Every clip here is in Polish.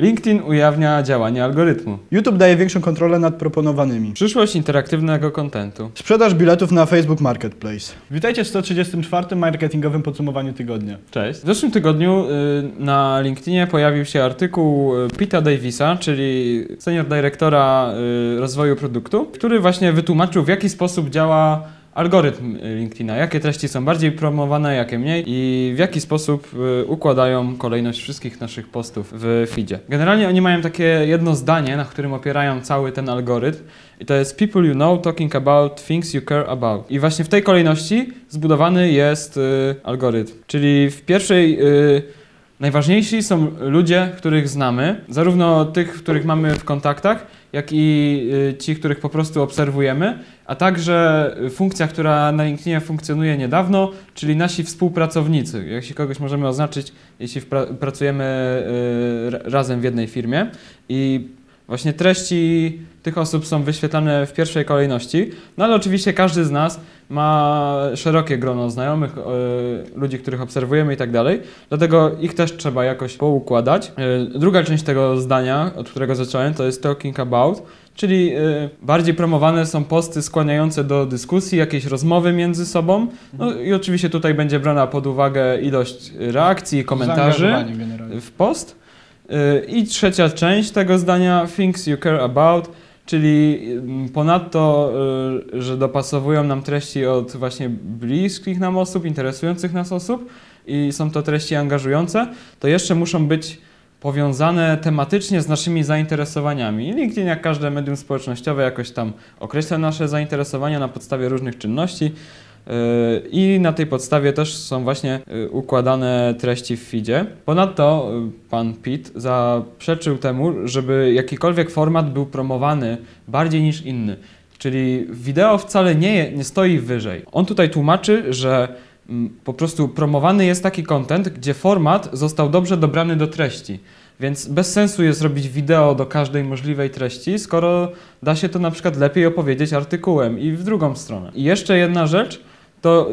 LinkedIn ujawnia działanie algorytmu. YouTube daje większą kontrolę nad proponowanymi. Przyszłość interaktywnego kontentu. Sprzedaż biletów na Facebook Marketplace. Witajcie w 134. marketingowym podsumowaniu tygodnia. Cześć. W zeszłym tygodniu y, na LinkedInie pojawił się artykuł y, Pita Davisa, czyli senior dyrektora y, rozwoju produktu, który właśnie wytłumaczył w jaki sposób działa algorytm LinkedIna, jakie treści są bardziej promowane, jakie mniej i w jaki sposób y, układają kolejność wszystkich naszych postów w feedzie. Generalnie oni mają takie jedno zdanie, na którym opierają cały ten algorytm i to jest people you know talking about things you care about. I właśnie w tej kolejności zbudowany jest y, algorytm. Czyli w pierwszej y, najważniejsi są ludzie, których znamy, zarówno tych, których mamy w kontaktach, jak i y, ci, których po prostu obserwujemy, a także funkcja, która na LinkedInie funkcjonuje niedawno, czyli nasi współpracownicy. Jeśli kogoś możemy oznaczyć, jeśli pracujemy y, ra- razem w jednej firmie i Właśnie treści tych osób są wyświetlane w pierwszej kolejności, no ale oczywiście każdy z nas ma szerokie grono znajomych, e, ludzi, których obserwujemy i tak dalej, dlatego ich też trzeba jakoś poukładać. E, druga część tego zdania, od którego zacząłem, to jest talking about, czyli e, bardziej promowane są posty skłaniające do dyskusji, jakiejś rozmowy między sobą, no i oczywiście tutaj będzie brana pod uwagę ilość reakcji, komentarzy Zaangażowanie generalnie. w post. Y, I trzecia część tego zdania, things you care about, czyli mm, ponadto, y, że dopasowują nam treści od właśnie bliskich nam osób, interesujących nas osób i są to treści angażujące, to jeszcze muszą być powiązane tematycznie z naszymi zainteresowaniami. LinkedIn, jak każde medium społecznościowe, jakoś tam określa nasze zainteresowania na podstawie różnych czynności. Yy, I na tej podstawie też są właśnie yy, układane treści w feedzie. Ponadto yy, pan Pitt zaprzeczył temu, żeby jakikolwiek format był promowany bardziej niż inny. Czyli wideo wcale nie, nie stoi wyżej. On tutaj tłumaczy, że mm, po prostu promowany jest taki content, gdzie format został dobrze dobrany do treści. Więc bez sensu jest robić wideo do każdej możliwej treści, skoro da się to na przykład lepiej opowiedzieć artykułem i w drugą stronę. I jeszcze jedna rzecz, to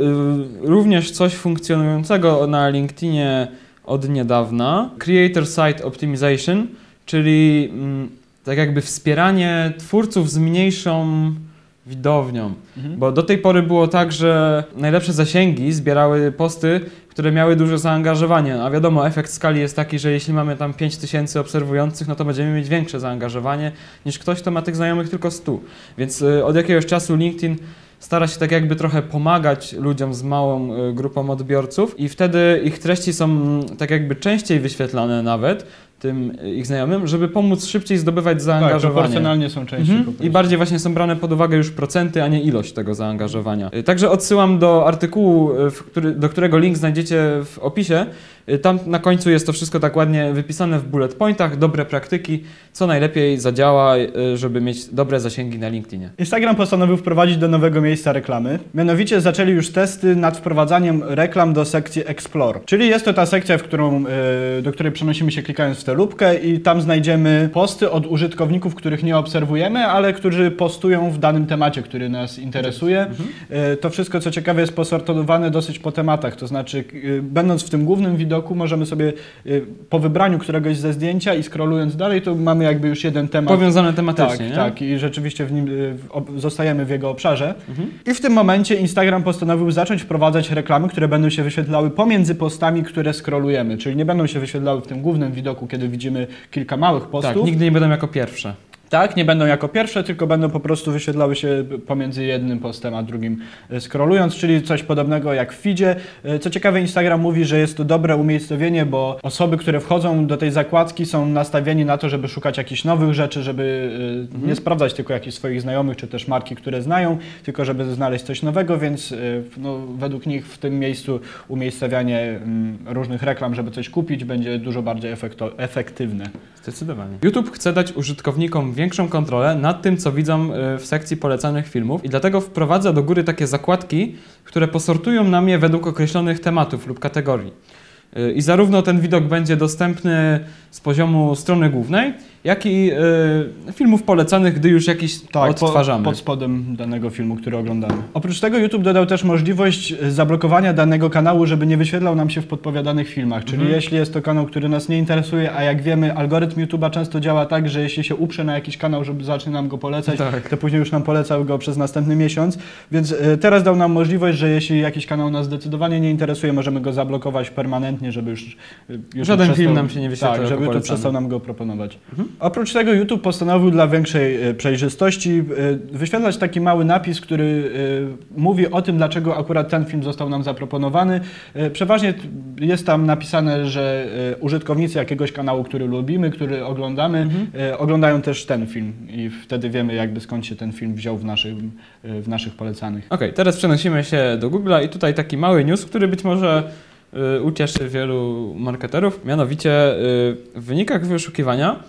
y, również coś funkcjonującego na LinkedInie od niedawna, Creator Site Optimization, czyli mm, tak jakby wspieranie twórców z mniejszą widownią. Mhm. Bo do tej pory było tak, że najlepsze zasięgi zbierały posty, które miały duże zaangażowanie. A wiadomo, efekt skali jest taki, że jeśli mamy tam 5000 obserwujących, no to będziemy mieć większe zaangażowanie niż ktoś, kto ma tych znajomych tylko 100. Więc y, od jakiegoś czasu LinkedIn stara się tak jakby trochę pomagać ludziom z małą y, grupą odbiorców i wtedy ich treści są mm, tak jakby częściej wyświetlane nawet tym y, ich znajomym, żeby pomóc szybciej zdobywać Tak, zaangażowanie. proporcjonalnie są częściej Mhm. I bardziej właśnie są brane pod uwagę już procenty, a nie ilość tego zaangażowania. Y, Także odsyłam do artykułu, który, do którego link znajdziecie w opisie. Y, Tam na końcu jest to wszystko tak ładnie wypisane w bullet pointach, dobre praktyki, co najlepiej zadziała, y, żeby mieć dobre zasięgi na LinkedInie. Instagram postanowił wprowadzić do nowego miejsca reklamy. Mianowicie zaczęli już testy nad wprowadzaniem reklam do sekcji Explore. Czyli jest to ta sekcja, w którą, e, do której przenosimy się klikając w tę lubkę i tam znajdziemy posty od użytkowników, których nie obserwujemy, ale którzy postują w danym temacie, który nas interesuje. E, To wszystko, co ciekawe, jest posortowane dosyć po tematach. To znaczy, będąc w tym głównym widoku, możemy sobie e, po wybraniu któregoś ze zdjęcia i scrollując dalej, to mamy jakby już jeden temat. Powiązane Tak, tematycznie, nie? tak. I rzeczywiście w nim, y, w, zostajemy w jego obszarze. Mhm. I w tym momencie Instagram postanowił zacząć wprowadzać reklamy, które będą się wyświetlały pomiędzy postami, które scrollujemy. Czyli nie będą się wyświetlały w tym głównym widoku, kiedy widzimy kilka małych postów. Tak, nigdy nie będą jako pierwsze. Tak, nie będą jako pierwsze, tylko będą po prostu wyświetlały się pomiędzy jednym postem a drugim e, scrollując, czyli coś podobnego jak w feedzie. E, Co ciekawe, Instagram mówi, że jest to dobre umiejscowienie, bo osoby, które wchodzą do tej zakładki są nastawieni na to, żeby szukać jakichś nowych rzeczy, żeby e, nie sprawdzać tylko jakichś swoich znajomych, czy też marki, które znają, tylko żeby znaleźć coś nowego, więc no, według nich w tym miejscu umiejscowianie mm, różnych reklam, żeby coś kupić, będzie dużo bardziej efektywne. Zdecydowanie. YouTube chce dać użytkownikom większą kontrolę nad tym, co widzą y, w sekcji polecanych filmów i dlatego wprowadza do góry takie zakładki, które posortują nam je według określonych tematów lub kategorii. Y, I zarówno ten widok będzie dostępny z poziomu strony głównej, jak i y, filmów polecanych, gdy już jakiś Tak, po, odtwarzamy. pod spodem danego filmu, który oglądamy. Oprócz tego YouTube dodał też możliwość e, zablokowania danego kanału, żeby nie wyświetlał nam się w podpowiadanych filmach. Czyli Mhm. jeśli jest to kanał, który nas nie interesuje, a jak wiemy, algorytm YouTube'a często działa tak, że jeśli się uprze na jakiś kanał, żeby zacznie nam go polecać, Tak. to później już nam polecał go przez następny miesiąc. Więc e, teraz dał nam możliwość, że jeśli jakiś kanał nas zdecydowanie nie interesuje, możemy go zablokować permanentnie, żeby już, e, już Żaden film nam się nie wyświetla Tak, żeby YouTube polecany. przestał nam go proponować. Mhm. Oprócz tego YouTube postanowił dla większej e, przejrzystości e, wyświetlać taki mały napis, który e, mówi o tym, dlaczego akurat ten film został nam zaproponowany. Przeważnie jest tam napisane, że użytkownicy jakiegoś kanału, który lubimy, który oglądamy, Mhm. oglądają też ten film i wtedy wiemy jakby skąd się ten film wziął w naszych, w naszych polecanych. Okej, teraz przenosimy się do Google'a i tutaj taki mały news, który być może ucieszy wielu marketerów. Mianowicie w wynikach wyszukiwania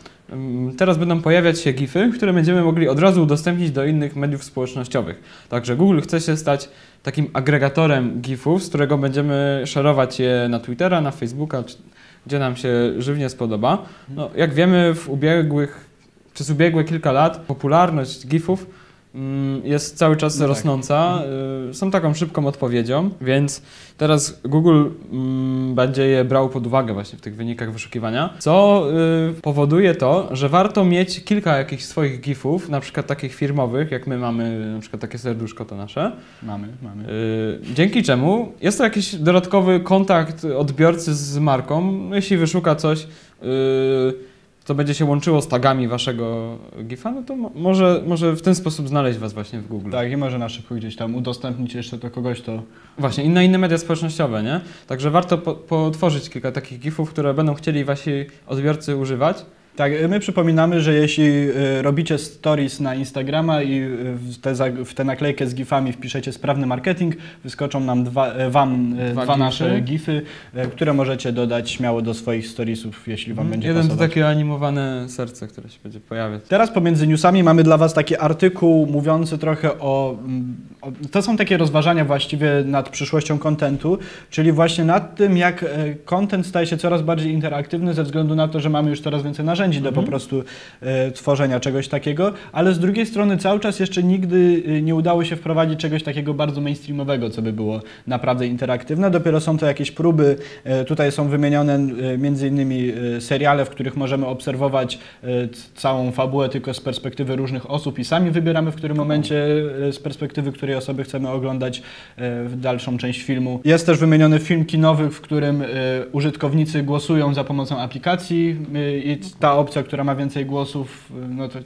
teraz będą pojawiać się GIFy, które będziemy mogli od razu udostępnić do innych mediów społecznościowych. Także Google chce się stać takim agregatorem GIFów, z którego będziemy szerować je na Twittera, na Facebooka, gdzie nam się żywnie spodoba. No, jak wiemy, w ubiegłych, przez ubiegłe kilka lat popularność GIFów jest cały czas No tak. rosnąca. y, Są taką szybką odpowiedzią, więc teraz Google mm, będzie je brał pod uwagę właśnie w tych wynikach wyszukiwania, co y, powoduje to, że warto mieć kilka jakichś swoich GIFów, na przykład takich firmowych, jak my mamy, na przykład takie serduszko to nasze, Mamy, mamy. y, dzięki czemu jest to jakiś dodatkowy kontakt odbiorcy z marką, jeśli wyszuka coś, y, co będzie się łączyło z tagami waszego GIFa, no to mo- może, może w ten sposób znaleźć was właśnie w Google. Tak, i może na szybko gdzieś tam udostępnić jeszcze do kogoś, to Właśnie, i na inne media społecznościowe, nie? Także warto po, potworzyć kilka takich GIFów, które będą chcieli wasi odbiorcy używać. Tak, my przypominamy, że jeśli y, robicie stories na Instagrama i y, w te, zag- w tę naklejkę z gifami wpiszecie sprawny marketing, wyskoczą nam dwa, wam Dwa dwa, gify. nasze gify, które możecie dodać śmiało do swoich storiesów, jeśli wam będzie Mhm. Jeden to pasować. takie animowane serce, które się będzie pojawiać. Teraz pomiędzy newsami mamy dla Was taki artykuł mówiący trochę o, mm, o. To są takie rozważania właściwie nad przyszłością kontentu, czyli właśnie nad tym, jak content staje się coraz bardziej interaktywny ze względu na to, że mamy już coraz więcej narzędzi do po Mhm. prostu e, tworzenia czegoś takiego, ale z drugiej strony cały czas jeszcze nigdy e, nie udało się wprowadzić czegoś takiego bardzo mainstreamowego, co by było naprawdę interaktywne. Dopiero są to jakieś próby. E, tutaj są wymienione e, między innymi e, seriale, w których możemy obserwować e, całą fabułę tylko z perspektywy różnych osób i sami wybieramy, w którym momencie z perspektywy której osoby chcemy oglądać dalszą część filmu. Jest też wymieniony film kinowy, w którym użytkownicy głosują za pomocą aplikacji i ta opcja, która ma więcej głosów, no to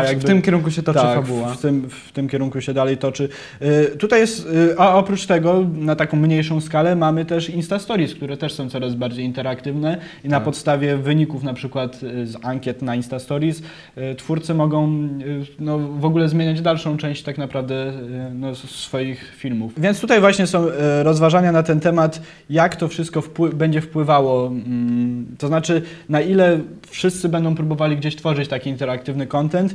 Tak, jakby- w tym kierunku się toczy tak, fabuła. W, tym, w tym kierunku się dalej toczy. Y, tutaj jest, y, a oprócz tego, na taką mniejszą skalę, mamy też Insta Stories, które też są coraz bardziej interaktywne i na Tak. podstawie wyników na przykład y, z ankiet na Insta Stories y, twórcy mogą y, no, w ogóle zmieniać dalszą część tak naprawdę y, no, swoich filmów. Więc tutaj właśnie są rozważania na ten temat, jak to wszystko wpły- będzie wpływało, mm, to znaczy na ile wszyscy będą próbowali gdzieś tworzyć taki interaktywny content.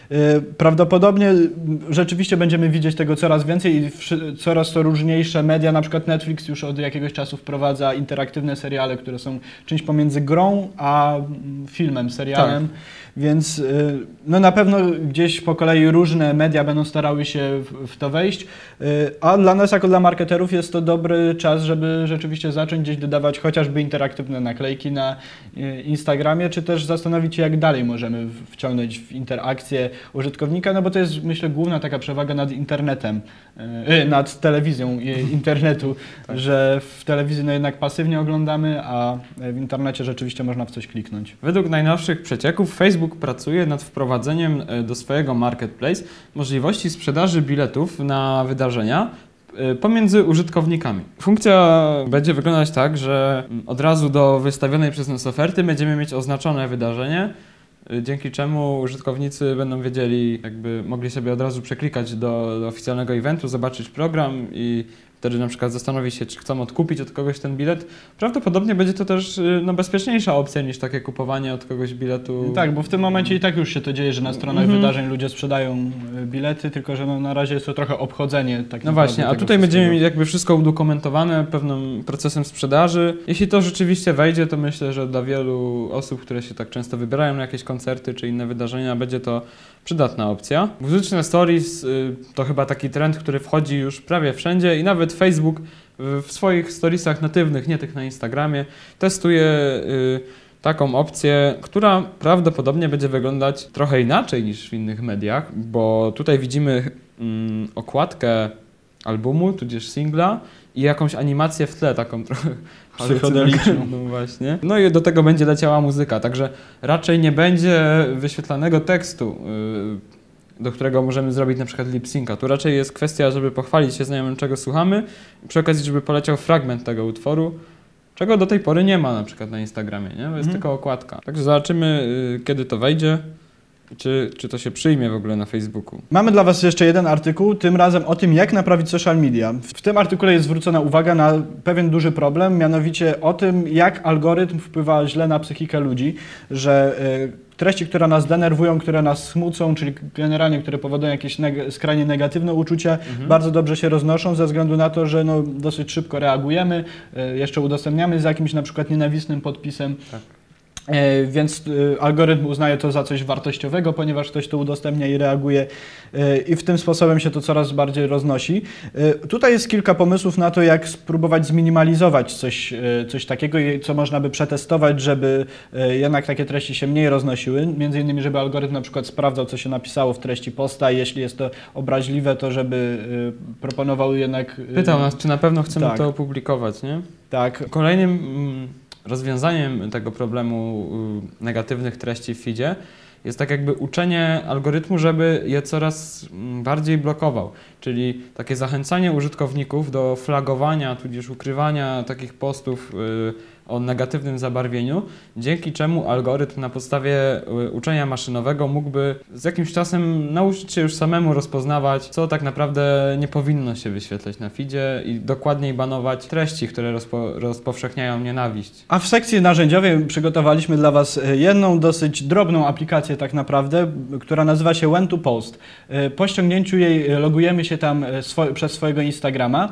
Prawdopodobnie y, rzeczywiście będziemy widzieć tego coraz więcej i coraz to różniejsze media, na przykład Netflix już od jakiegoś czasu wprowadza interaktywne seriale, które są czymś pomiędzy grą a filmem, serialem. Więc y, no na pewno gdzieś po kolei różne media będą starały się w, to wejść, y, a dla nas jako dla marketerów jest to dobry czas, żeby rzeczywiście zacząć gdzieś dodawać chociażby interaktywne naklejki na Instagramie, czy też zastanowić się jak dalej możemy wciągnąć w interakcję użytkownika, no bo to jest myślę główna taka przewaga nad internetem, y, y, nad telewizją i internetu, Tak. że w telewizji no jednak pasywnie oglądamy, a w internecie rzeczywiście można w coś kliknąć. Według najnowszych przecieków Facebook pracuje nad wprowadzeniem e, do swojego marketplace możliwości sprzedaży biletów na wydarzenia e, pomiędzy użytkownikami. Funkcja będzie wyglądać tak, że mm, od razu do wystawionej przez nas oferty będziemy mieć oznaczone wydarzenie, e, dzięki czemu użytkownicy będą wiedzieli, jakby mogli sobie od razu przeklikać do, do oficjalnego eventu, zobaczyć program i wtedy na przykład zastanowi się, czy chcą odkupić od kogoś ten bilet. Prawdopodobnie będzie to też y, no, bezpieczniejsza opcja niż takie kupowanie od kogoś biletu. Tak, bo w tym momencie i tak już się to dzieje, że na stronach Mhm. wydarzeń ludzie sprzedają y, bilety, tylko że no, na razie jest to trochę obchodzenie. Tak No właśnie, a tutaj będziemy mieli jakby wszystko udokumentowane pewnym procesem sprzedaży. Jeśli to rzeczywiście wejdzie, to myślę, że dla wielu osób, które się tak często wybierają na jakieś koncerty czy inne wydarzenia, będzie to przydatna opcja. Muzyczne stories y, to chyba taki trend, który wchodzi już prawie wszędzie i nawet Facebook y, w swoich storiesach natywnych, nie tych na Instagramie, testuje y, taką opcję, która prawdopodobnie będzie wyglądać trochę inaczej niż w innych mediach, bo tutaj widzimy mm, okładkę albumu, tudzież singla i jakąś animację w tle, taką trochę Psychodeliczną. No właśnie. No i do tego będzie leciała muzyka, także raczej nie będzie wyświetlanego tekstu, yy, do którego możemy zrobić na przykład lip synca. Tu raczej jest kwestia, żeby pochwalić się znajomym, czego słuchamy i przy okazji, żeby poleciał fragment tego utworu, czego do tej pory nie ma na przykład na Instagramie, nie? Bo jest Mhm. tylko okładka. Także zobaczymy, yy, kiedy to wejdzie czy, czy to się przyjmie w ogóle na Facebooku. Mamy dla Was jeszcze jeden artykuł, tym razem o tym, jak naprawić social media. W tym artykule jest zwrócona uwaga na pewien duży problem, mianowicie o tym, jak algorytm wpływa źle na psychikę ludzi, że y, treści, które nas denerwują, które nas smucą, czyli generalnie, które powodują jakieś neg- skrajnie negatywne uczucia, Mhm. bardzo dobrze się roznoszą ze względu na to, że no, dosyć szybko reagujemy, y, jeszcze udostępniamy z jakimś na przykład nienawistnym podpisem. Tak. E, Więc y, algorytm uznaje to za coś wartościowego, ponieważ ktoś to udostępnia i reaguje e, i w tym sposobem się to coraz bardziej roznosi. E, Tutaj jest kilka pomysłów na to, jak spróbować zminimalizować coś, e, coś takiego, i co można by przetestować, żeby e, jednak takie treści się mniej roznosiły. Między innymi, żeby algorytm na przykład sprawdzał, co się napisało w treści posta i jeśli jest to obraźliwe, to żeby e, proponował jednak... e, Pytał nas, czy na pewno chcemy tak. to opublikować, nie? Tak, Kolejnym mm, rozwiązaniem tego problemu y, negatywnych treści w feedzie jest tak jakby uczenie algorytmu, żeby je coraz mm, bardziej blokował. Czyli takie zachęcanie użytkowników do flagowania, tudzież ukrywania takich postów y, o negatywnym zabarwieniu, dzięki czemu algorytm na podstawie y, uczenia maszynowego mógłby z jakimś czasem nauczyć się już samemu rozpoznawać, co tak naprawdę nie powinno się wyświetlać na feedzie i dokładniej banować treści, które rozpo, rozpowszechniają nienawiść. A w sekcji narzędziowej przygotowaliśmy dla Was e, jedną dosyć drobną aplikację tak naprawdę, która nazywa się When to Post. E, Po ściągnięciu jej logujemy się tam swo- przez swojego Instagrama.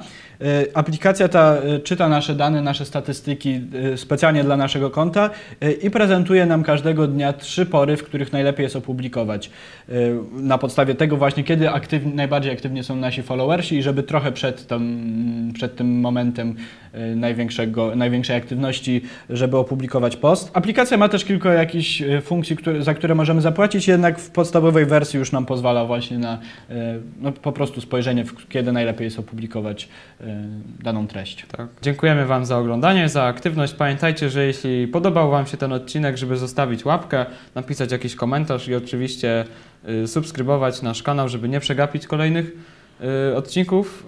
Aplikacja ta czyta nasze dane, nasze statystyki specjalnie dla naszego konta e, i prezentuje nam każdego dnia trzy pory, w których najlepiej jest opublikować. E, Na podstawie tego właśnie, kiedy najbardziej aktywnie są nasi followersi i żeby trochę przed, tym- przed tym momentem e, największego, największej aktywności, żeby opublikować post. Aplikacja ma też kilka jakichś funkcji, które, za które możemy zapłacić, jednak w podstawowej wersji już nam pozwala właśnie na no, po prostu spojrzenie, kiedy najlepiej jest opublikować daną treść. Tak. Dziękujemy Wam za oglądanie, za aktywność. Pamiętajcie, że jeśli podobał Wam się ten odcinek, żeby zostawić łapkę, napisać jakiś komentarz i oczywiście y, subskrybować nasz kanał, żeby nie przegapić kolejnych y, odcinków.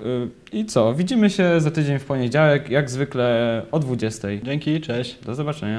Y, I co? Widzimy się za tydzień w poniedziałek, jak zwykle o 20. Dzięki, cześć. Do zobaczenia.